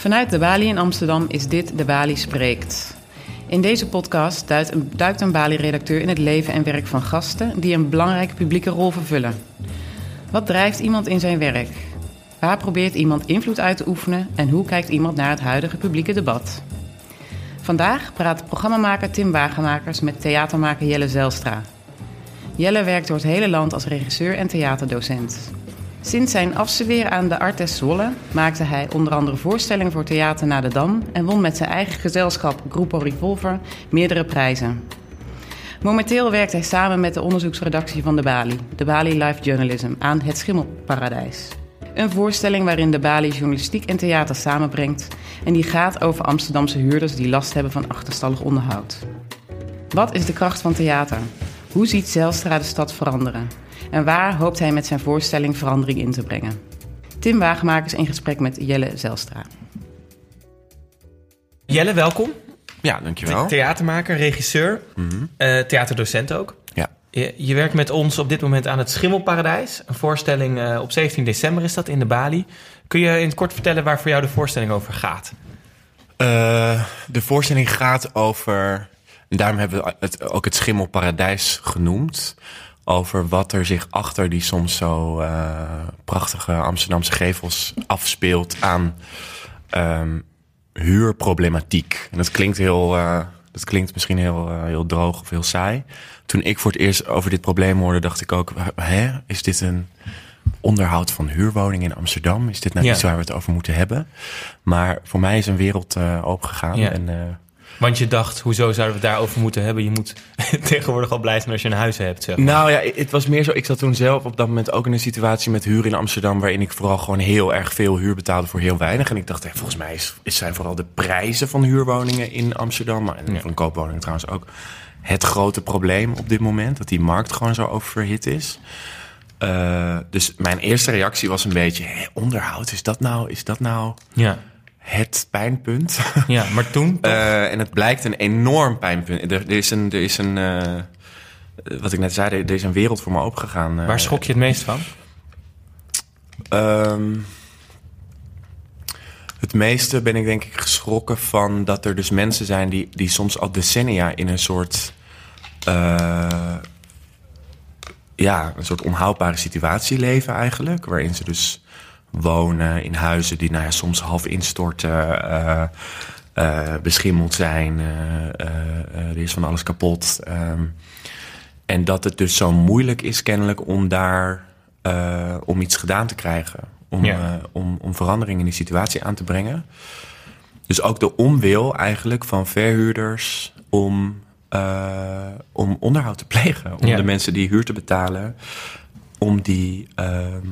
Vanuit de Bali in Amsterdam is dit De Bali Spreekt. In deze podcast duikt een, duikt een Bali-redacteur in het leven en werk van gasten die een belangrijke publieke rol vervullen. Wat drijft iemand in zijn werk? Waar probeert iemand invloed uit te oefenen en hoe kijkt iemand naar het huidige publieke debat? Vandaag praat programmamaker Tim Wagenmakers met theatermaker Jelle Zelstra. Jelle werkt door het hele land als regisseur en theaterdocent. Sinds zijn afstuderen aan de Artes Zwolle maakte hij onder andere voorstellingen voor Theater na de Dam en won met zijn eigen gezelschap Gruppo Revolver meerdere prijzen. Momenteel werkt hij samen met de onderzoeksredactie van de Bali, de Bali Live Journalism, aan Het Schimmelparadijs. Een voorstelling waarin de Bali journalistiek en theater samenbrengt en die gaat over Amsterdamse huurders die last hebben van achterstallig onderhoud. Wat is de kracht van theater? Hoe ziet Zelstra de stad veranderen? En waar hoopt hij met zijn voorstelling verandering in te brengen? Tim Wagenmakers in gesprek met Jelle Zelstra. Jelle, welkom. Ja, dankjewel. Theatermaker, regisseur, eh, theaterdocent ook. Ja. Je, je werkt met ons op dit moment aan het Schimmelparadijs. Een voorstelling eh, op 17 december is dat in de Bali. Kun je in het kort vertellen waar voor jou de voorstelling over gaat? Eh, de voorstelling gaat over, en daarom hebben we het, ook het Schimmelparadijs genoemd, over wat er zich achter die soms zo eh, prachtige Amsterdamse gevels afspeelt aan ehm, huurproblematiek. En dat klinkt heel, eh, dat klinkt misschien heel, eh, heel droog of heel saai. Toen ik voor het eerst over dit probleem hoorde, dacht ik ook, hè, is dit een onderhoud van huurwoningen in Amsterdam? Is dit nou Ja. iets waar we het over moeten hebben? Maar voor mij is een wereld eh opengegaan. Ja. En, Want je dacht, hoezo zouden we het daarover moeten hebben? Je moet tegenwoordig al blij zijn als je een huis hebt. Zeg. maar. Nou ja, het was meer zo. Ik zat toen zelf op dat moment ook in een situatie met huur in Amsterdam. waarin ik vooral gewoon heel erg veel huur betaalde voor heel weinig. En ik dacht, hé, volgens mij zijn vooral de prijzen van huurwoningen in Amsterdam. en Ja. van koopwoningen trouwens ook. het grote probleem op dit moment. Dat die markt gewoon zo oververhit is. Eh, dus mijn eerste reactie was een beetje: hé, onderhoud, is dat nou, is dat nou Ja. Het pijnpunt? ja, maar toen? Eh, en het blijkt een enorm pijnpunt. Er, er is een, er is een eh, wat ik net zei, er, er is een wereld voor me opengegaan. eh. waar schrok je het meest van? Ehm, het meeste ben ik denk ik geschrokken van dat er dus mensen zijn die, die soms al decennia in een soort. ja, een soort onhoudbare situatie leven eigenlijk. Waarin ze dus wonen in huizen die nou ja, soms half instorten, eh, eh, beschimmeld zijn. eh, er is van alles kapot. ehm. en dat het dus zo moeilijk is kennelijk om daar om iets gedaan te krijgen. Om, Ja. om, om verandering in die situatie aan te brengen. Dus ook de onwil eigenlijk van verhuurders om, om onderhoud te plegen. Om Ja. de mensen die huur te betalen, om die ehm,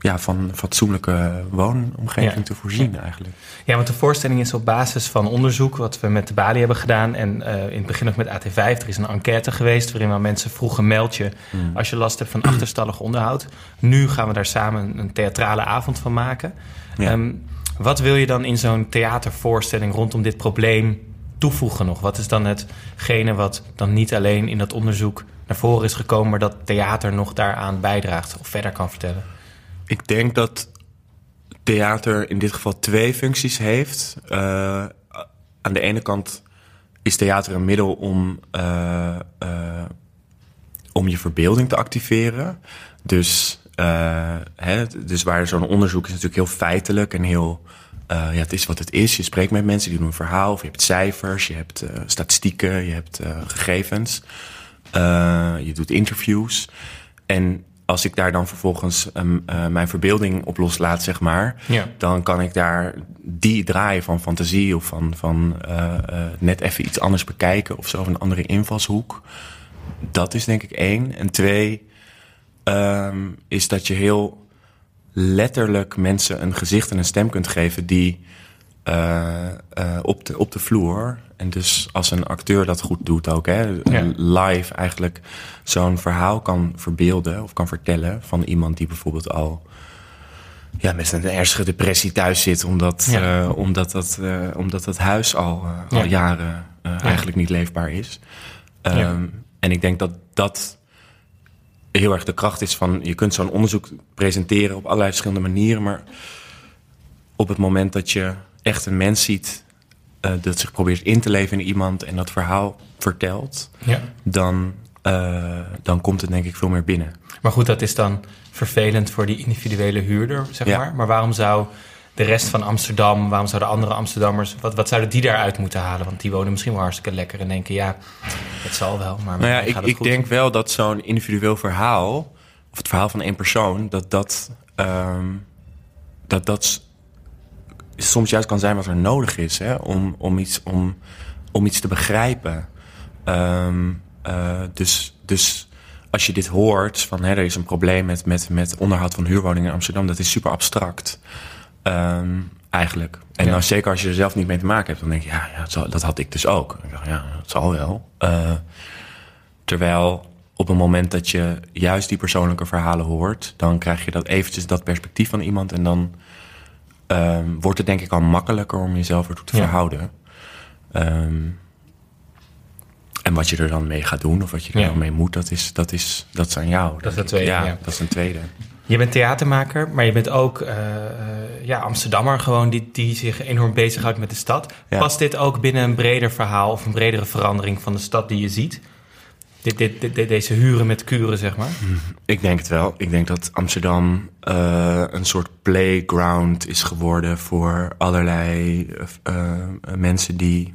ja, van fatsoenlijke woonomgeving Ja. te voorzien eigenlijk. Ja, want de voorstelling is op basis van onderzoek wat we met de Bali hebben gedaan. En eh, in het begin ook met AT5. Er is een enquête geweest waarin we mensen vroegen meld je als je last hebt van achterstallig onderhoud. Nu gaan we daar samen een theatrale avond van maken. Ja. Ehm, wat wil je dan in zo'n theatervoorstelling rondom dit probleem toevoegen nog? Wat is dan hetgene wat dan niet alleen in dat onderzoek naar voren is gekomen, maar dat theater nog daaraan bijdraagt of verder kan vertellen? Ik denk dat theater in dit geval twee functies heeft. Eh, aan de ene kant is theater een middel om, eh, eh, om je verbeelding te activeren. Dus, hè, dus waar zo'n onderzoek is natuurlijk heel feitelijk en heel... ja, het is wat het is. Je spreekt met mensen die doen een verhaal. Of je hebt cijfers, je hebt statistieken, je hebt gegevens. Je doet interviews. En als ik daar dan vervolgens ehm, eh, mijn verbeelding op loslaat, zeg maar, Ja. dan kan ik daar die draaien van fantasie of van, van eh, eh, net even iets anders bekijken of zo, een andere invalshoek. Dat is denk ik één. En twee ehm, is dat je heel letterlijk mensen een gezicht en een stem kunt geven die op, de, op de vloer. En dus als een acteur dat goed doet ook, hè, Ja. live eigenlijk zo'n verhaal kan verbeelden of kan vertellen van iemand die bijvoorbeeld al ja, met een ernstige depressie thuis zit, omdat, Ja. eh, omdat, dat, eh, omdat dat huis al, eh, al Ja. jaren eigenlijk niet leefbaar is. Ehm. En ik denk dat dat heel erg de kracht is van... je kunt zo'n onderzoek presenteren op allerlei verschillende manieren... maar op het moment dat je echt een mens ziet eh, dat zich probeert in te leven in iemand en dat verhaal vertelt, Ja. dan, eh, dan komt het denk ik veel meer binnen. Maar goed, dat is dan vervelend voor die individuele huurder, zeg Ja. maar. Maar waarom zou de rest van Amsterdam, waarom zouden andere Amsterdammers, wat, wat zouden die daaruit moeten halen? Want die wonen misschien wel hartstikke lekker en denken, ja, het zal wel, maar Nou ja, ik, denk wel dat zo'n individueel verhaal, of het verhaal van één persoon, dat dat, ehm, dat, dat soms juist kan zijn wat er nodig is hè, om, om, iets, om, om iets te begrijpen. Ehm, eh, dus, dus als je dit hoort, van hè, er is een probleem met, met, met onderhoud van huurwoningen in Amsterdam, dat is super abstract. Ehm, eigenlijk. En Ja. nou, zeker als je er zelf niet mee te maken hebt, dan denk je, ja, ja dat, had ik dus ook. Ik dacht, ja, dat zal wel. Eh, terwijl op het moment dat je juist die persoonlijke verhalen hoort, dan krijg je dat eventjes dat perspectief van iemand en dan ehm, wordt het denk ik al makkelijker om jezelf ertoe te Ja. verhouden. Ehm, en wat je er dan mee gaat doen of wat je er Ja. dan mee moet, dat is, dat is, dat is aan jou. is denk het ik. tweede, Ja, ja. dat is een tweede. Je bent theatermaker, maar je bent ook eh, eh, ja, Amsterdammer gewoon die, die zich enorm bezighoudt met de stad. Past dit ook binnen een breder verhaal of een bredere verandering van de stad die je ziet? Deze huren met kuren, zeg maar. Ik denk het wel. Ik denk dat Amsterdam eh, een soort playground is geworden voor allerlei eh, eh, mensen die,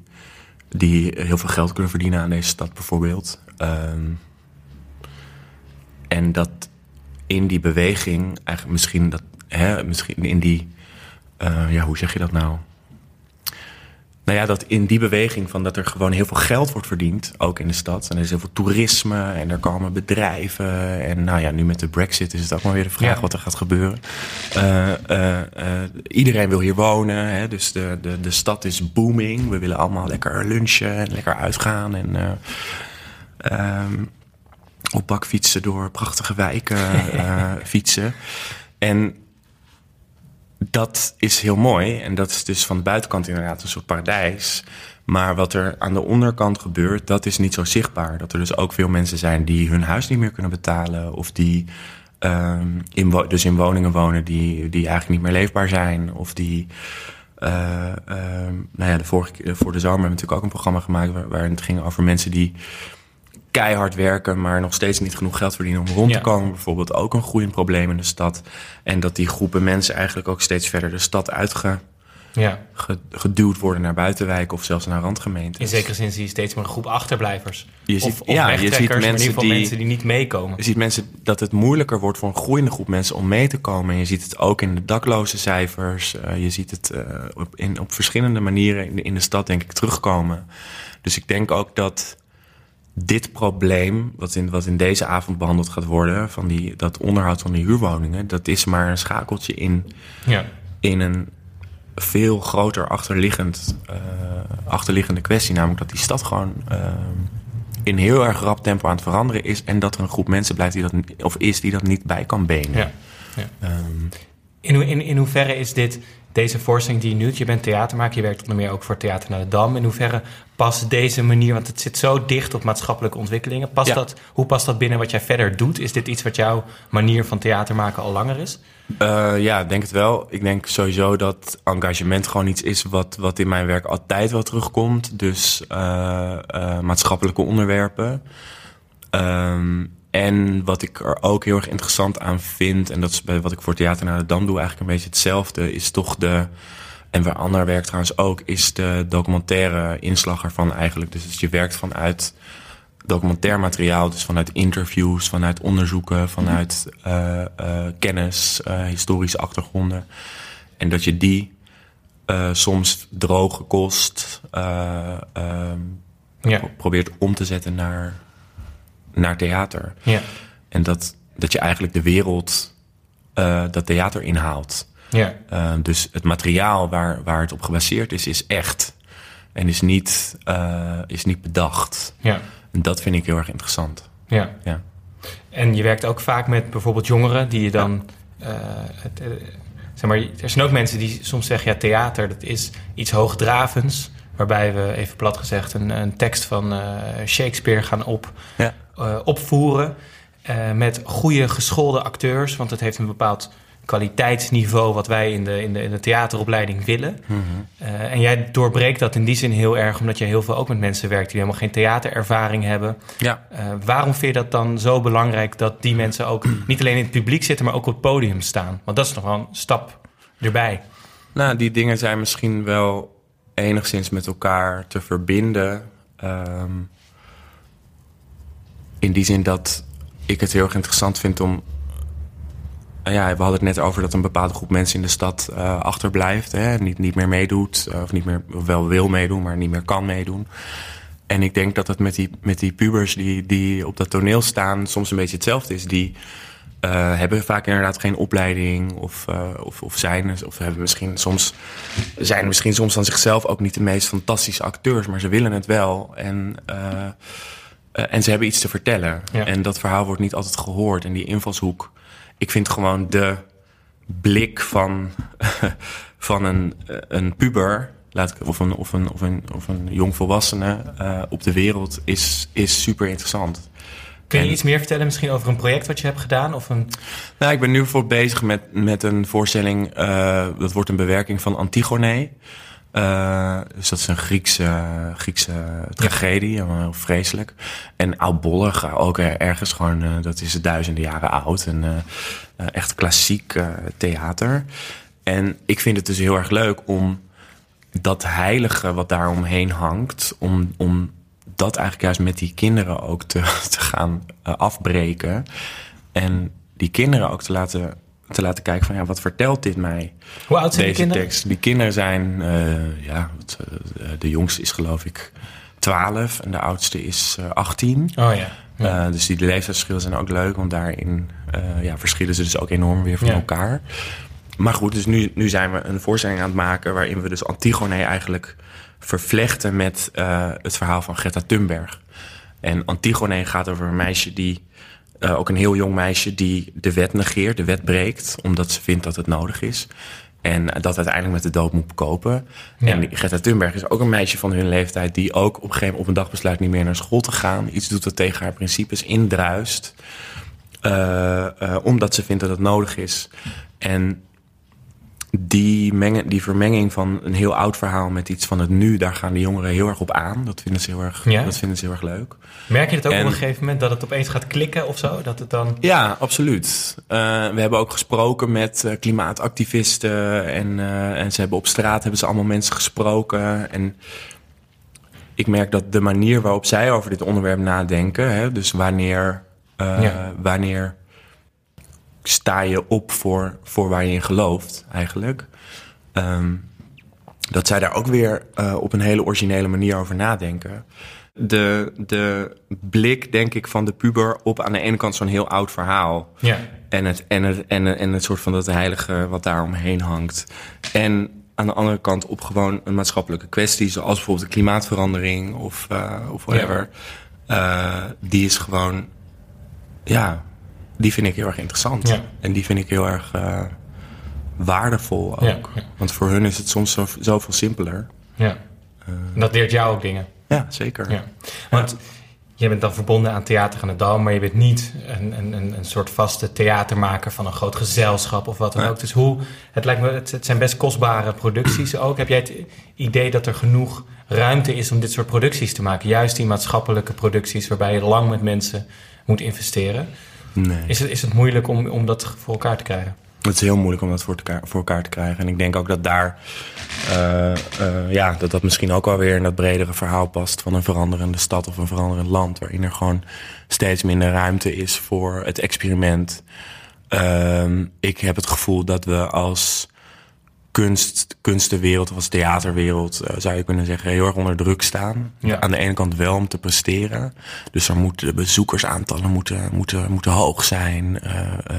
die heel veel geld kunnen verdienen aan deze stad, bijvoorbeeld. Ehm, en dat in die beweging, eigenlijk misschien dat, hè, misschien in die, ja, hoe zeg je dat nou? Nou ja, dat in die beweging van dat er gewoon heel veel geld wordt verdiend, ook in de stad. En er is heel veel toerisme en er komen bedrijven. En nou ja, nu met de brexit is het ook maar weer de vraag Ja. wat er gaat gebeuren. Eh, eh, eh, iedereen wil hier wonen, hè, dus de, de, de stad is booming. We willen allemaal lekker lunchen en lekker uitgaan. En ehm, op bakfietsen door prachtige wijken fietsen. En dat is heel mooi. En dat is dus van de buitenkant inderdaad een soort paradijs. Maar wat er aan de onderkant gebeurt, dat is niet zo zichtbaar. Dat er dus ook veel mensen zijn die hun huis niet meer kunnen betalen. Of die ehm, in, dus in woningen wonen die, die eigenlijk niet meer leefbaar zijn. Of die... ehm, nou ja, de vorige voor de zomer hebben we natuurlijk ook een programma gemaakt... waar, waarin het ging over mensen die keihard werken... maar nog steeds niet genoeg geld verdienen om rond te komen. Bijvoorbeeld ook een groeiend probleem in de stad. En dat die groepen mensen eigenlijk ook steeds verder de stad uitgeduwd Ja. worden... naar buitenwijken of zelfs naar randgemeenten. In zekere zin zie je steeds meer een groep achterblijvers. Je ziet- of of ja, je ziet maar in ieder mensen geval die- mensen die niet meekomen. Je ziet mensen dat het moeilijker wordt voor een groeiende groep mensen om mee te komen. En je ziet het ook in de dakloze cijfers. Eh, je ziet het eh, op, in, op verschillende manieren in de, in de stad, denk ik, terugkomen. Dus ik denk ook dat dit probleem, wat in, wat in deze avond behandeld gaat worden, van die, dat onderhoud van die huurwoningen, dat is maar een schakeltje in, Ja. in een veel groter achterliggend, eh, achterliggende kwestie. Namelijk dat die stad gewoon eh, in heel erg rap tempo aan het veranderen is. En dat er een groep mensen blijft die dat, of is die dat niet bij kan benen. Ja. ja. Ehm, In, in, in hoeverre is dit, deze voorstelling die je nu doet, je bent theatermaker, je werkt onder meer ook voor Theater naar de Dam. In hoeverre past deze manier, want het zit zo dicht op maatschappelijke ontwikkelingen, past Ja. dat, hoe past dat binnen wat jij verder doet? Is dit iets wat jouw manier van theater maken al langer is? Eh, ja, ik denk het wel. Ik denk sowieso dat engagement gewoon iets is wat, wat in mijn werk altijd wel terugkomt. Dus eh, eh, maatschappelijke onderwerpen. Ehm, en wat ik er ook heel erg interessant aan vind, en dat is bij wat ik voor Theater naar de Dam doe eigenlijk een beetje hetzelfde, is toch de. En waar ander werkt trouwens ook, is de documentaire inslag ervan eigenlijk. Dus dat je werkt vanuit documentair materiaal, dus vanuit interviews, vanuit onderzoeken, vanuit eh, eh, kennis, eh, historische achtergronden. En dat je die soms droge kost eh, ehm, Ja. pro- probeert om te zetten naar, naar theater. Ja. En dat, dat je eigenlijk de wereld eh, dat theater inhaalt. Ja. Uh, dus het materiaal waar, waar het op gebaseerd is, is echt. En is niet, uh, is niet bedacht. Ja. En dat vind ik heel erg interessant. Ja. Ja. En je werkt ook vaak met bijvoorbeeld jongeren die je dan. eh, het, eh, zeg maar, er zijn ook mensen die soms zeggen: ja, theater dat is iets hoogdravends. Waarbij we, even plat gezegd, een, een tekst van eh, Shakespeare gaan op, Ja. Eh, opvoeren. eh, met goede geschoolde acteurs. Want het heeft een bepaald kwaliteitsniveau wat wij in de, in de, in de theateropleiding willen. Eh, en jij doorbreekt dat in die zin heel erg, omdat je heel veel ook met mensen werkt die helemaal geen theaterervaring hebben. Ja. Waarom vind je dat dan zo belangrijk dat die mensen ook niet alleen in het publiek zitten, maar ook op het podium staan? Want dat is nog wel een stap erbij. Nou, die dingen zijn misschien wel enigszins met elkaar te verbinden. Ehm, in die zin dat ik het heel erg interessant vind om. Uh, ja, we hadden het net over dat een bepaalde groep mensen in de stad uh, achterblijft. Hè, niet, niet meer meedoet, uh, of niet meer wel wil meedoen, maar niet meer kan meedoen. En ik denk dat het met die, met die pubers die, die op dat toneel staan soms een beetje hetzelfde is. Die uh, hebben vaak inderdaad geen opleiding of, of, of zijn of hebben misschien soms zijn misschien soms aan zichzelf ook niet de meest fantastische acteurs, maar ze willen het wel en en ze hebben iets te vertellen ja. en dat verhaal wordt niet altijd gehoord en die invalshoek. Ik vind gewoon de blik van van een een puber laat ik, of, een, of, een, of, een, of een jongvolwassene op de wereld is, is super interessant. Kun je en, iets meer vertellen misschien over een project wat je hebt gedaan? Of een... Nou, ik ben nu bijvoorbeeld bezig met, met een voorstelling. Uh, dat wordt een bewerking van Antigone. Uh, dus dat is een Griekse, Griekse tragedie, ja. heel vreselijk. En oudbollig, ook ergens gewoon, uh, dat is duizenden jaren oud. En echt klassiek theater. En ik vind het dus heel erg leuk om dat heilige wat daaromheen hangt, om, om dat eigenlijk juist met die kinderen ook te, te gaan afbreken. En die kinderen ook te laten, te laten kijken van ja, wat vertelt dit mij? Hoe oud zijn deze die kinderen? tekst? Die kinderen zijn, uh, ja, de jongste is geloof ik 12 en de oudste is uh, 18. Oh ja. ja. dus die leeftijdsverschillen zijn ook leuk, want daarin ja, verschillen ze dus ook enorm weer van ja. elkaar. Maar goed, dus nu, nu zijn we een voorstelling aan het maken waarin we dus Antigone eigenlijk vervlechten met het verhaal van Greta Thunberg. En Antigone gaat over een meisje die, uh, ook een heel jong meisje, die de wet negeert, de wet breekt, omdat ze vindt dat het nodig is. En dat uiteindelijk met de dood moet kopen. Ja. En Greta Thunberg is ook een meisje van hun leeftijd... die ook op een gegeven moment op een dag besluit niet meer naar school te gaan. Iets doet dat tegen haar principes indruist. Uh, uh, omdat ze vindt dat het nodig is. En die, mengen, die vermenging van een heel oud verhaal met iets van het nu, daar gaan de jongeren heel erg op aan. Dat vinden ze heel erg, ja. dat vinden ze heel erg leuk. Merk je het ook en, op een gegeven moment dat het opeens gaat klikken of zo? Dat het dan... Ja, absoluut. Uh, we hebben ook gesproken met uh, klimaatactivisten en, uh, en ze hebben op straat hebben ze allemaal mensen gesproken. En ik merk dat de manier waarop zij over dit onderwerp nadenken, hè, dus wanneer, ja. wanneer sta je op voor, voor waar je in gelooft, eigenlijk. Um, dat zij daar ook weer uh, op een hele originele manier over nadenken. De, de blik, denk ik, van de puber op aan de ene kant zo'n heel oud verhaal. Ja. En, het, en, het, en, en het soort van dat heilige wat daar omheen hangt. En aan de andere kant op gewoon een maatschappelijke kwestie, zoals bijvoorbeeld de klimaatverandering of, uh, of whatever. Ja. Uh, die is gewoon, ja, die vind ik heel erg interessant. Ja. En die vind ik heel erg uh, waardevol ook. Ja. Want voor hun is het soms zo, zoveel simpeler. Ja. Uh, en dat leert jou ook dingen. Ja, zeker. Ja. Want je bent dan verbonden aan Theater aan de Dam, maar je bent niet een, een, een soort vaste theatermaker van een groot gezelschap of wat dan ook. Dus hoe, het lijkt me, het, het zijn best kostbare producties ook. Heb jij het idee dat er genoeg ruimte is om dit soort producties te maken? Juist die maatschappelijke producties waarbij je lang met mensen moet investeren. Nee. Is, het, is het moeilijk om, om dat voor elkaar te krijgen? Het is heel moeilijk om dat voor, te, voor elkaar te krijgen. En ik denk ook dat daar, uh, uh, ja, dat dat misschien ook alweer in dat bredere verhaal past van een veranderende stad of een veranderend land. Waarin er gewoon steeds minder ruimte is voor het experiment. Uh, ik heb het gevoel dat we als kunst, kunstenwereld of als theaterwereld, uh, zou je kunnen zeggen, heel erg onder druk staan. Ja. Aan de ene kant wel om te presteren. Dus er moeten de bezoekersaantallen moeten, moeten, moeten hoog zijn. Uh, uh,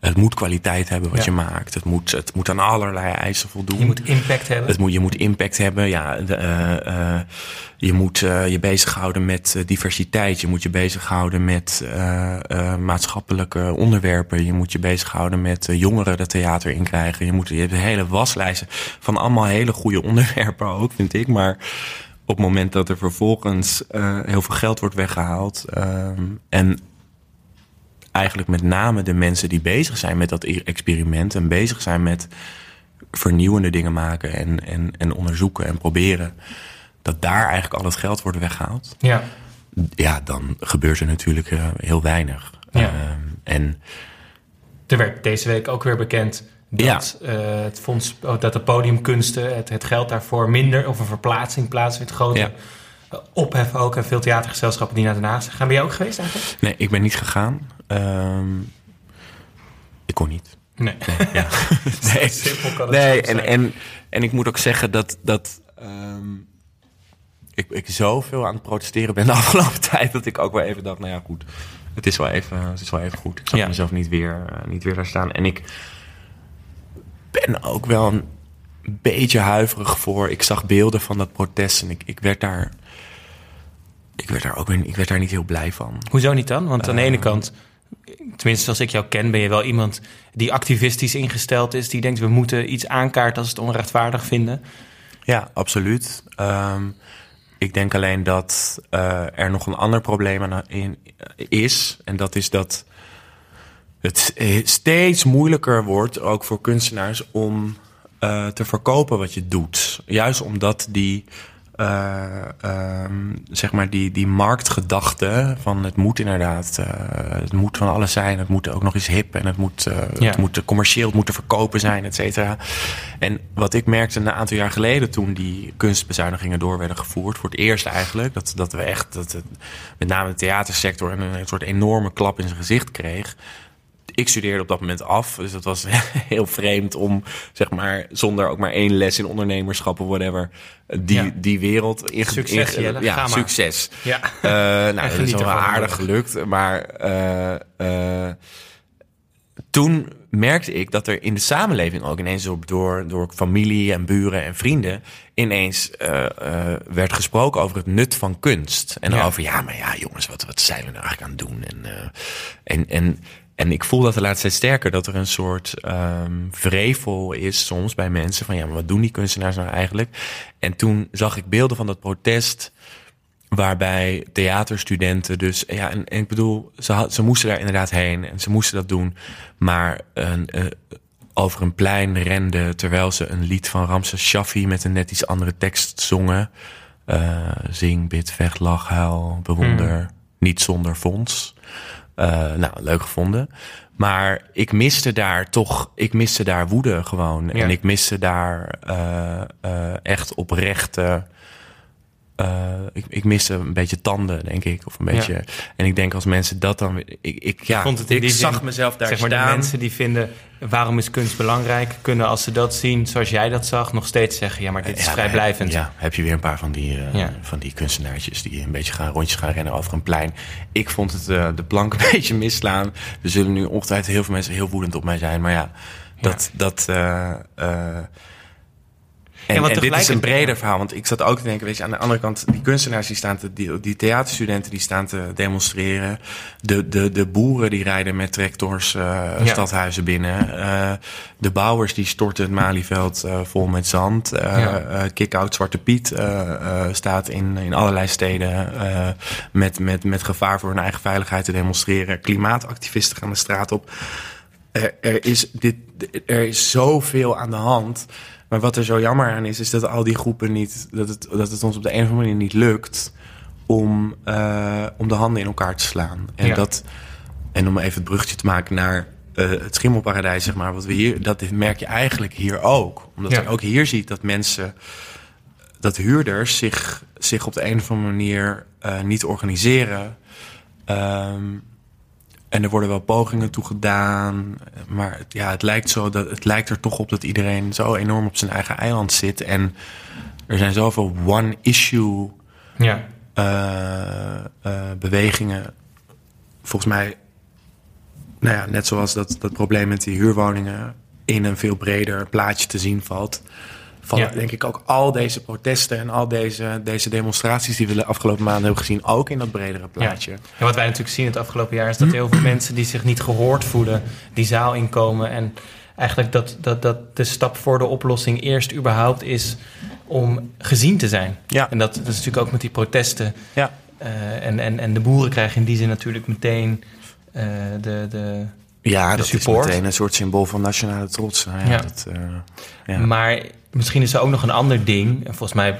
het moet kwaliteit hebben wat Ja. je maakt. Het moet, het moet aan allerlei eisen voldoen. Je moet impact hebben. Het moet, je moet impact hebben. Ja, de, eh, eh, je moet eh, je bezighouden met diversiteit. Je moet je bezighouden met maatschappelijke onderwerpen. Je moet je bezighouden met jongeren dat theater in krijgen. Je, moet, je hebt een hele waslijst van allemaal hele goede onderwerpen ook, vind ik. Maar op het moment dat er vervolgens heel veel geld wordt weggehaald... ehm, en eigenlijk met name de mensen die bezig zijn met dat e- experiment en bezig zijn met vernieuwende dingen maken en, en, en onderzoeken en proberen, dat daar eigenlijk al het geld wordt weggehaald. Ja. Ja, dan gebeurt er natuurlijk uh, heel weinig. Ja. Uh, en er werd deze week ook weer bekend dat, ja. uh, het fonds, oh, dat de podiumkunsten, het, het geld daarvoor minder of een verplaatsing plaatsvindt. Grote ja. Ophef ook en veel theatergezelschappen die naar Den Haag zijn. Gaan ben je ook geweest eigenlijk? Nee, ik ben niet gegaan. Um, ik kon niet. Nee. Nee, ja. nee. Simpel kan het nee en, en, en ik moet ook zeggen dat, dat um, ik, ik zoveel aan het protesteren ben de afgelopen tijd... dat ik ook wel even dacht, nou ja, goed. Het is wel even, het is wel even goed. Ik zal Ja. mezelf niet weer, uh, niet weer daar staan. En ik ben ook wel een beetje huiverig voor. Ik zag beelden van dat protest en ik, ik werd daar... Ik werd daar ook ik werd daar niet heel blij van. Hoezo niet dan? Want aan de ene kant, tenminste als ik jou ken, ben je wel iemand die activistisch ingesteld is. Die denkt we moeten iets aankaarten als we het onrechtvaardig vinden. Ja, absoluut. Um, ik denk alleen dat uh, er nog een ander probleem aan in, is. En dat is dat het steeds moeilijker wordt, ook voor kunstenaars, om uh, te verkopen wat je doet. Juist omdat die, um, zeg maar die, die marktgedachte van het moet inderdaad, uh, het moet van alles zijn. Het moet ook nog eens hip en het moet, Ja. het moet commercieel, het moet te verkopen zijn, et cetera. En wat ik merkte een aantal jaar geleden toen die kunstbezuinigingen door werden gevoerd, voor het eerst eigenlijk, dat, dat we echt, dat het, met name de theatersector, een, een soort enorme klap in zijn gezicht kreeg ik studeerde op dat moment af. Dus dat was heel vreemd om, zeg maar, zonder ook maar één les in ondernemerschap of whatever, die, Ja. die wereld in Succes, in- Jelle. ja, succes. Ja. Eh, nou, dat is wel aardig gelukt. Maar eh, eh, toen merkte ik dat er in de samenleving ook ineens door, door, door familie en buren en vrienden ineens werd gesproken over het nut van kunst. En Ja. over, ja, maar ja, jongens, wat, wat zijn we nou eigenlijk aan het doen? En, en, en, en ik voel dat de laatste tijd sterker, dat er een soort ehm, vrevel is soms bij mensen van, ja, maar wat doen die kunstenaars nou eigenlijk? En toen zag ik beelden van dat protest waarbij theaterstudenten dus ja en, en ik bedoel ze, had, ze moesten daar inderdaad heen en ze moesten dat doen. Maar een, eh, over een plein renden terwijl ze een lied van Ramses Shaffi met een net iets andere tekst zongen. Eh, zing bid vecht lach huil bewonder niet zonder fonds Eh, nou leuk gevonden maar ik miste daar toch ik miste daar woede gewoon Ja. en ik miste daar eh, eh, echt oprechte eh, ik, ik miste een beetje tanden, denk ik. Of een beetje. En ik denk als mensen dat dan. Ik, ik, ja, vond het in ik zag zin, mezelf daar zeg maar, staan. de mensen die vinden, waarom is kunst belangrijk, kunnen als ze dat zien zoals jij dat zag, nog steeds zeggen, ja, maar dit is Ja, vrijblijvend. Ja, heb je weer een paar van die, Ja. van die kunstenaartjes die een beetje gaan rondjes gaan rennen over een plein. Ik vond het eh, de plank een beetje misslaan. Er zullen nu ongetwijfeld heel veel mensen heel woedend op mij zijn. Maar ja, dat. dat en, dit is een breder verhaal. Want ik zat ook te denken, weet je, aan de andere kant, die kunstenaars die staan te, die, die theaterstudenten die staan te demonstreren. De, de, de boeren die rijden met tractors eh, Ja. stadhuizen binnen. Eh, de bouwers die storten het Malieveld eh, vol met zand. Ja. Kick-out Zwarte Piet staat in, in allerlei steden met, met, met gevaar voor hun eigen veiligheid te demonstreren. Klimaatactivisten gaan de straat op. Er, is dit, er is zoveel aan de hand. Maar wat er zo jammer aan is, is dat al die groepen niet, dat het, dat het ons op de een of andere manier niet lukt om, eh, om de handen in elkaar te slaan. En, Ja. dat, en om even het bruggetje te maken naar eh, het schimmelparadijs, zeg maar, wat we hier, dat merk je eigenlijk hier ook. Omdat Ja. je ook hier ziet dat mensen, dat huurders zich, zich op de een of andere manier eh, niet organiseren. Ehm, en er worden wel pogingen toe gedaan. Maar het- ja, het, lijkt zo dat, het lijkt er toch op dat iedereen zo enorm op zijn eigen eiland zit. En er zijn zoveel one-issue Ja. eh, eh, bewegingen. Volgens mij, nou ja, net zoals dat, dat probleem met die huurwoningen in een veel breder plaatje te zien valt. Ja. denk ik ook al deze protesten en al deze, deze demonstraties die we de afgelopen maanden hebben gezien, ook in dat bredere plaatje. En wat wij natuurlijk zien het afgelopen jaar is dat heel veel mensen die zich niet gehoord voelen, die zaal inkomen. En eigenlijk dat, dat, dat de stap voor de oplossing eerst überhaupt is om gezien te zijn. Ja. En dat, dat is natuurlijk ook met die protesten. Ja. Eh, en, en, en de boeren krijgen in die zin natuurlijk meteen eh, de, de, Ja, de dat support. is meteen een soort symbool van nationale trots. Nou ja, Ja. Dat, eh, ja. Maar misschien is er ook nog een ander ding. En volgens mij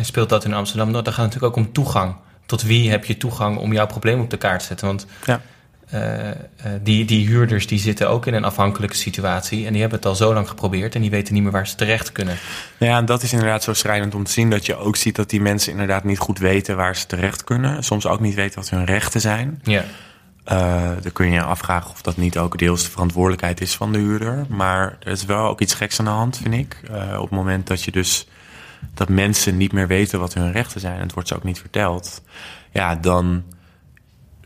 speelt dat in Amsterdam. Dat gaat natuurlijk ook om toegang. Tot wie heb je toegang om jouw probleem op de kaart te zetten? Want Ja. eh, eh, die, die huurders die zitten ook in een afhankelijke situatie. En die hebben het al zo lang geprobeerd. En die weten niet meer waar ze terecht kunnen. Ja, en dat is inderdaad zo schrijnend om te zien dat je ook ziet dat die mensen inderdaad niet goed weten waar ze terecht kunnen. Soms ook niet weten wat hun rechten zijn. Ja, Eh dan kun je je afvragen of dat niet ook deels de verantwoordelijkheid is van de huurder. Maar er is wel ook iets geks aan de hand, vind ik. Eh, op het moment dat je dus dat mensen niet meer weten wat hun rechten zijn, en het wordt ze ook niet verteld, ja, dan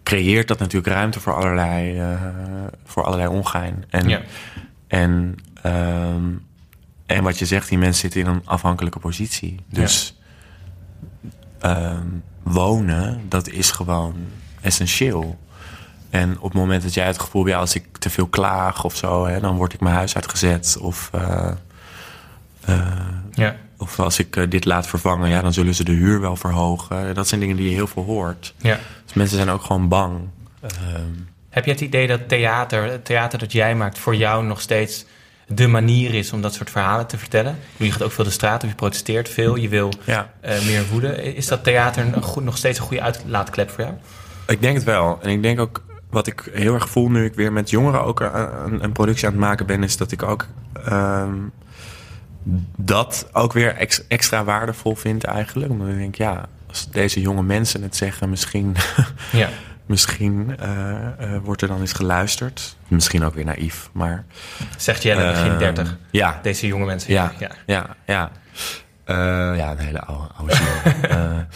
creëert dat natuurlijk ruimte voor allerlei, eh, voor allerlei ongein. En, Ja. en, ehm, en wat je zegt, die mensen zitten in een afhankelijke positie. Dus ehm, wonen, dat is gewoon essentieel. En op het moment dat jij het gevoel hebt, ja, als ik te veel klaag of zo, hè, dan word ik mijn huis uitgezet. Of, eh, eh, ja. of als ik eh, dit laat vervangen, ja, dan zullen ze de huur wel verhogen. Dat zijn dingen die je heel veel hoort. ja. Dus mensen zijn ook gewoon bang. Ehm, Heb je het idee dat theater, het theater dat jij maakt, voor jou nog steeds de manier is om dat soort verhalen te vertellen? Je gaat ook veel de straat op, je protesteert veel, je wil ja, meer woede. Is dat theater een goed, nog steeds een goede uitlaatklep voor jou? ik denk het wel. En ik denk ook, wat ik heel erg voel nu ik weer met jongeren ook een, een productie aan het maken ben, is dat ik ook ehm, dat ook weer ex- extra waardevol vind eigenlijk. Omdat ik denk, ja, als deze jonge mensen het zeggen, misschien, Ja, misschien eh, eh, wordt er dan eens geluisterd. Misschien ook weer naïef, maar... zegt Jelle, begin ehm, 30. Ja, Deze jonge mensen. Ja, ja. ja, ja. Eh, ja, een hele oude, oude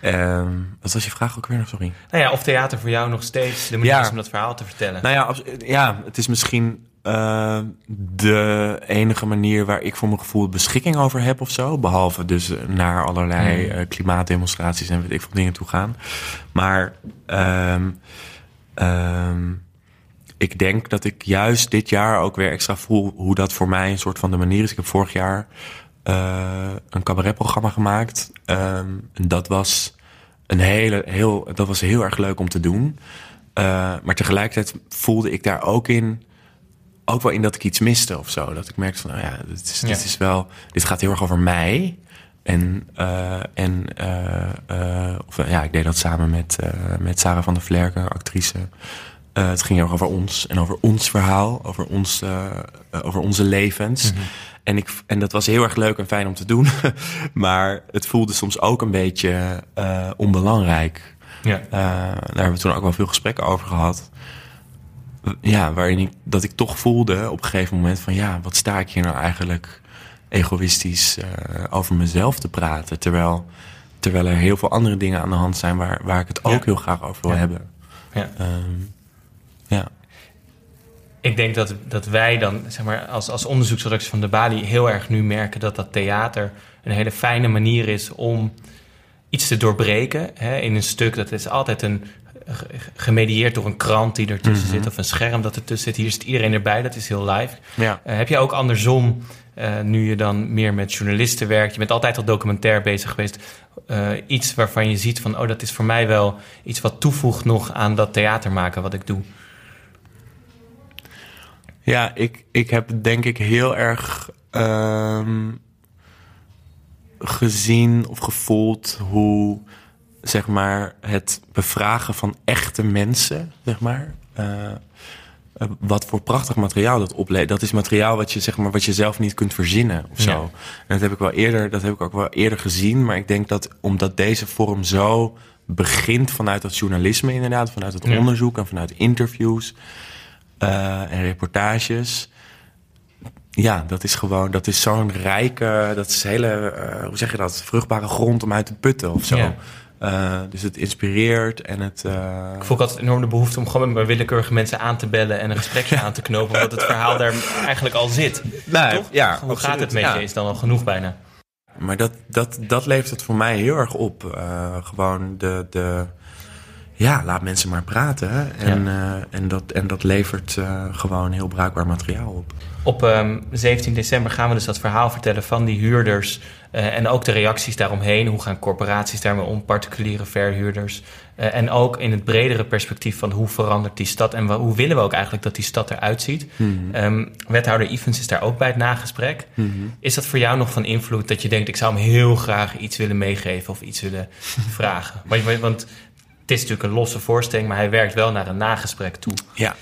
ehm, wat was je vraag ook weer? nog? Sorry. Nou ja, of theater voor jou nog steeds de manier Ja. is om dat verhaal te vertellen. Nou ja, ja het is misschien eh, de enige manier waar ik voor mijn gevoel beschikking over heb of zo. Behalve dus naar allerlei Hmm. eh, klimaatdemonstraties en weet ik veel dingen toe gaan. Maar ehm, ehm, ik denk dat ik juist dit jaar ook weer extra voel hoe dat voor mij een soort van de manier is. Ik heb vorig jaar eh, een cabaretprogramma gemaakt. Ehm, en dat was een hele, heel, dat was heel erg leuk om te doen. Eh, maar tegelijkertijd voelde ik daar ook in, ook wel in dat ik iets miste of zo. Dat ik merkte van, nou ja, dit, is, Ja. dit is wel, dit gaat heel erg over mij. En, eh, en of, ja, ik deed dat samen met, met Sarah van der Vlerken, actrice. Het ging heel erg over ons en over ons verhaal, over, ons, over onze levens. En, ik, en dat was heel erg leuk en fijn om te doen. maar het voelde soms ook een beetje eh, onbelangrijk. Ja. Eh, daar hebben we toen ook wel veel gesprekken over gehad. Ja, waarin ik, dat ik toch voelde op een gegeven moment van ja, wat sta ik hier nou eigenlijk egoïstisch eh, over mezelf te praten. Terwijl, terwijl er heel veel andere dingen aan de hand zijn waar, waar ik het ook Ja. heel graag over wil Ja. hebben. Ja. Ehm, ja. Ik denk dat, dat wij dan, zeg maar, als, als onderzoeksredactie van de Bali heel erg nu merken dat dat theater een hele fijne manier is om iets te doorbreken. Hè, in een stuk, dat is altijd een ge- gemedieerd door een krant die ertussen Mhm. zit of een scherm dat ertussen zit. Hier zit iedereen erbij, dat is heel live. Ja. Eh, heb je ook andersom, eh, nu je dan meer met journalisten werkt, je bent altijd al documentair bezig geweest, eh, iets waarvan je ziet van, oh, dat is voor mij wel iets wat toevoegt nog aan dat theater maken wat ik doe. Ja, ik, ik heb denk ik heel erg ehm, gezien of gevoeld hoe zeg maar het bevragen van echte mensen, zeg maar. eh, eh, wat voor prachtig materiaal dat oplevert. Dat is materiaal wat je, zeg maar, wat je zelf niet kunt verzinnen of zo. Ja. En dat heb ik wel eerder, dat heb ik ook wel eerder gezien. Maar ik denk dat omdat deze vorm zo begint vanuit dat journalisme, inderdaad, vanuit het Ja. onderzoek en vanuit interviews eh, en reportages. Ja, dat is gewoon, dat is zo'n rijke, dat is hele, eh, hoe zeg je dat, vruchtbare grond om uit te putten of zo. Eh, dus het inspireert en het. Ik voel ook altijd enorm de behoefte om gewoon met willekeurige mensen aan te bellen en een gesprekje aan te knopen, omdat het verhaal daar eigenlijk al zit. nou, Toch? Ja, Hoe gaat het met ja. je? Is dan al genoeg bijna. Maar dat, dat, dat levert het voor mij heel erg op. Gewoon de, de, ja, laat mensen maar praten. En, eh, en, dat, en dat levert uh, gewoon heel bruikbaar materiaal op. Op um, 17 december gaan we dus dat verhaal vertellen van die huurders. Uh, en ook de reacties daaromheen. Hoe gaan corporaties daarmee om, particuliere verhuurders. En ook in het bredere perspectief van hoe verandert die stad en hoe willen we ook eigenlijk dat die stad eruit ziet. Mm -hmm. um, wethouder Evans is daar ook bij het nagesprek. Mm -hmm. Is dat voor jou nog van invloed dat je denkt: ik zou hem heel graag iets willen meegeven of iets willen vragen? Want, want het is natuurlijk een losse voorstelling, maar hij werkt wel naar een nagesprek toe. Ja.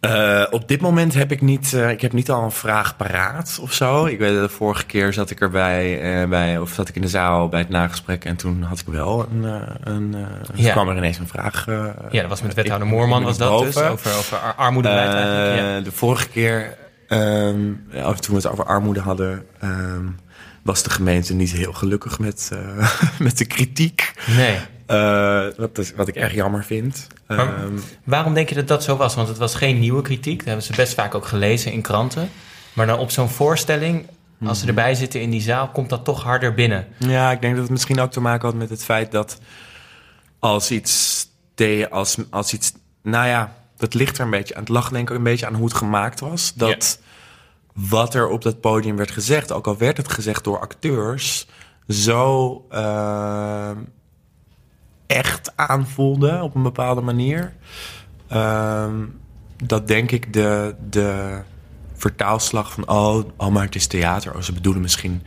Uh, op dit moment heb ik niet, uh, ik heb niet al een vraag paraat of zo. Ik weet de vorige keer zat ik erbij, uh, bij, of zat ik in de zaal bij het nagesprek en toen had ik wel een, een ja. kwam er ineens een vraag. ja, dat was met wethouder Moorman was dat boven. dus, over, over ar armoedebeleid eigenlijk. Ja. De vorige keer, um, toen we het over armoede hadden, um, was de gemeente niet heel gelukkig met, met de kritiek. Nee. Uh, wat, is, wat ik erg jammer vind. Um, waarom denk je dat dat zo was? Want het was geen nieuwe kritiek. Dat hebben ze best vaak ook gelezen in kranten. Maar dan op zo'n voorstelling, als ze erbij zitten in die zaal, komt dat toch harder binnen. Ja, ik denk dat het misschien ook te maken had met het feit dat als iets, als, als iets nou ja, dat ligt er een beetje aan. Het lag denk ik een beetje aan hoe het gemaakt was. Dat wat er op dat podium werd gezegd, ook al werd het gezegd door acteurs, zo. Uh, echt aanvoelde op een bepaalde manier. Um, dat denk ik de, de vertaalslag van... Oh, oh, maar het is theater. Oh, ze bedoelen misschien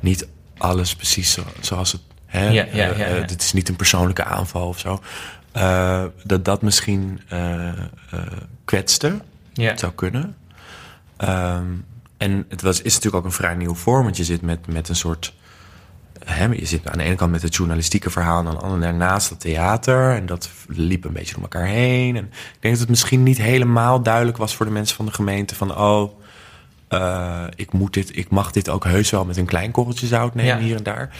niet alles precies zo, zoals het... Hè? Ja, ja, ja, uh, dit is niet een persoonlijke aanval of zo. Uh, dat dat misschien uh, kwetste. Ja. Het zou kunnen. Um, en het was, is natuurlijk ook een vrij nieuwe vorm. Want je zit met, met een soort Je zit aan de ene kant met het journalistieke verhaal... en aan de andere daarnaast het theater. En dat liep een beetje door elkaar heen. En ik denk dat het misschien niet helemaal duidelijk was voor de mensen van de gemeente... van oh, uh, ik, moet dit, ik mag dit ook heus wel met een klein korreltje zout nemen ja. hier en daar.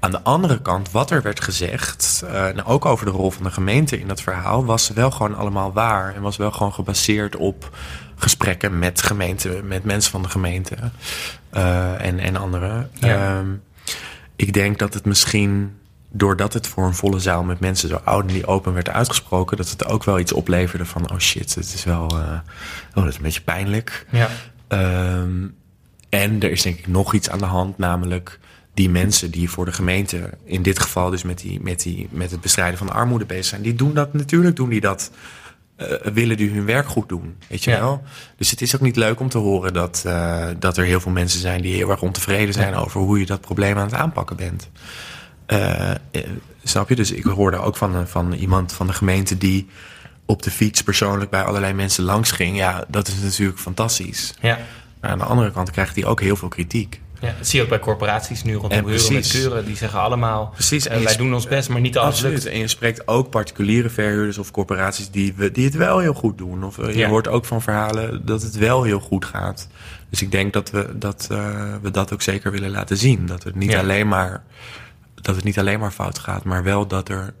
Aan de andere kant, wat er werd gezegd... Uh, nou, ook over de rol van de gemeente in dat verhaal... was wel gewoon allemaal waar. En was wel gewoon gebaseerd op gesprekken met gemeenten... met mensen van de gemeente uh, en, en anderen... Ja. Um, ik denk dat het misschien, doordat het voor een volle zaal met mensen zo oud en die open werd uitgesproken, dat het ook wel iets opleverde van: oh shit, het is wel. Uh, oh, dat is een beetje pijnlijk. Ja. Um, en er is denk ik nog iets aan de hand, namelijk die mensen die voor de gemeente, in dit geval dus met, die, met, die, met het bestrijden van armoede bezig zijn, die doen dat natuurlijk, doen die dat. Uh, willen die hun werk goed doen, weet je Ja. wel? Dus het is ook niet leuk om te horen dat, uh, dat er heel veel mensen zijn die heel erg ontevreden zijn Ja. over hoe je dat probleem aan het aanpakken bent. Uh, snap je? Dus ik hoorde ook van, van iemand van de gemeente die op de fiets persoonlijk bij allerlei mensen langs ging. Ja, dat is natuurlijk fantastisch. Ja. Maar aan de andere kant krijgt hij ook heel veel kritiek. Ja, dat zie je ook bij corporaties nu rondom En huren met keuren. Die zeggen allemaal, Precies. eh, En je wij doen ons best, maar niet alles Absoluut. lukt. En je spreekt ook particuliere verhuurders of corporaties die, we- die het wel heel goed doen. Of eh, je Ja. hoort ook van verhalen dat het wel heel goed gaat. Dus ik denk dat we dat, uh, we dat ook zeker willen laten zien. Dat het, niet Ja. alleen maar, dat het niet alleen maar fout gaat, maar wel dat er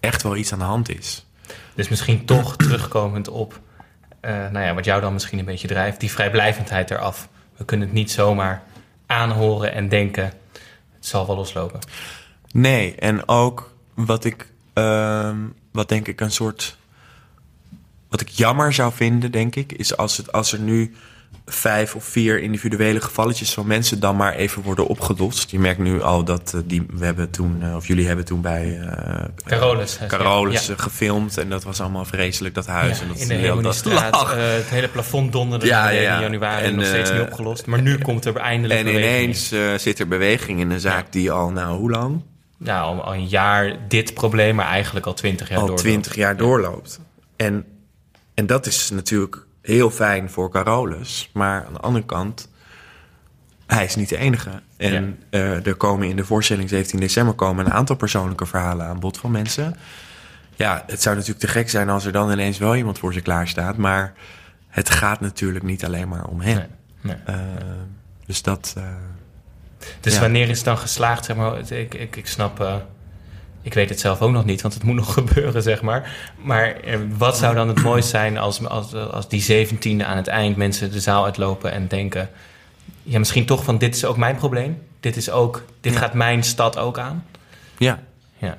echt wel iets aan de hand is. Dus misschien toch terugkomend op, nou ja, wat jou dan misschien een beetje drijft, die vrijblijvendheid eraf. We kunnen het niet zomaar aanhoren en denken, het zal wel loslopen. Nee, en ook wat ik, uh, wat denk ik een soort, wat ik jammer zou vinden, denk ik, is als, het, als er nu vijf of vier individuele gevalletjes van mensen dan maar even worden opgelost. Je merkt nu al dat uh, die, we hebben toen, uh, of jullie hebben toen bij uh, Carolus, Carolus ja. gefilmd en dat was allemaal vreselijk, dat huis. Ja, en dat in de Hemeliestraat, uh, het hele plafond donderde Ja, in ja, ja. januari En, nog steeds eh, niet opgelost. Maar nu komt er eindelijk En ineens zit er beweging in een zaak die al, nou, hoe lang? Nou, al, al een jaar dit probleem, maar eigenlijk al twintig jaar al doorloopt. twintig jaar doorloopt. En, en dat is natuurlijk heel fijn voor Carolus. Maar aan de andere kant, hij is niet de enige. En uh, er komen in de voorstelling 17 december komen een aantal persoonlijke verhalen aan bod van mensen. Ja, het zou natuurlijk te gek zijn als er dan ineens wel iemand voor ze klaar staat. Maar het gaat natuurlijk niet alleen maar om hem. Nee, nee. Uh, dus dat. Uh, dus ja. wanneer is het dan geslaagd? Zeg maar, ik, ik, ik snap. Ik weet het zelf ook nog niet, want het moet nog gebeuren, zeg maar. Maar eh, wat zou dan het mooiste zijn als, als, als die zeventiende aan het eind mensen de zaal uitlopen en denken... Ja, misschien toch van dit is ook mijn probleem. Dit, is ook, dit ja. gaat mijn stad ook aan. Ja. ja.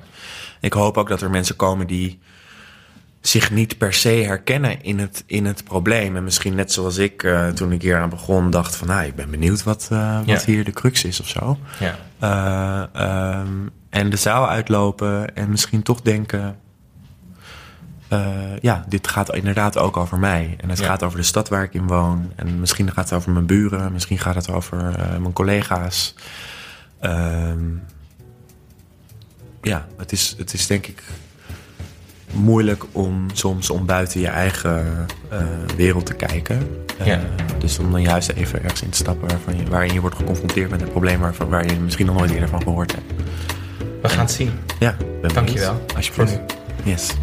Ik hoop ook dat er mensen komen die zich niet per se herkennen in het, in het probleem. En misschien net zoals ik uh, toen ik hier aan begon dacht van... nou, ik ben benieuwd wat, uh, wat ja. hier de crux is of zo. Ja. Uh, um, en de zaal uitlopen en misschien toch denken... ja, dit gaat inderdaad ook over mij. En het ja. gaat over de stad waar ik in woon. En misschien gaat het over mijn buren. Misschien gaat het over mijn collega's. Um, ja, het is, het is denk ik moeilijk om soms om buiten je eigen uh, wereld te kijken. Ja. Dus om dan juist even ergens in te stappen waarvan je, waarin je wordt geconfronteerd met een probleem waarvan, waar je misschien nog nooit eerder van gehoord hebt. We gaan het zien. Ja, ben Dankjewel. Alsjeblieft. Yes.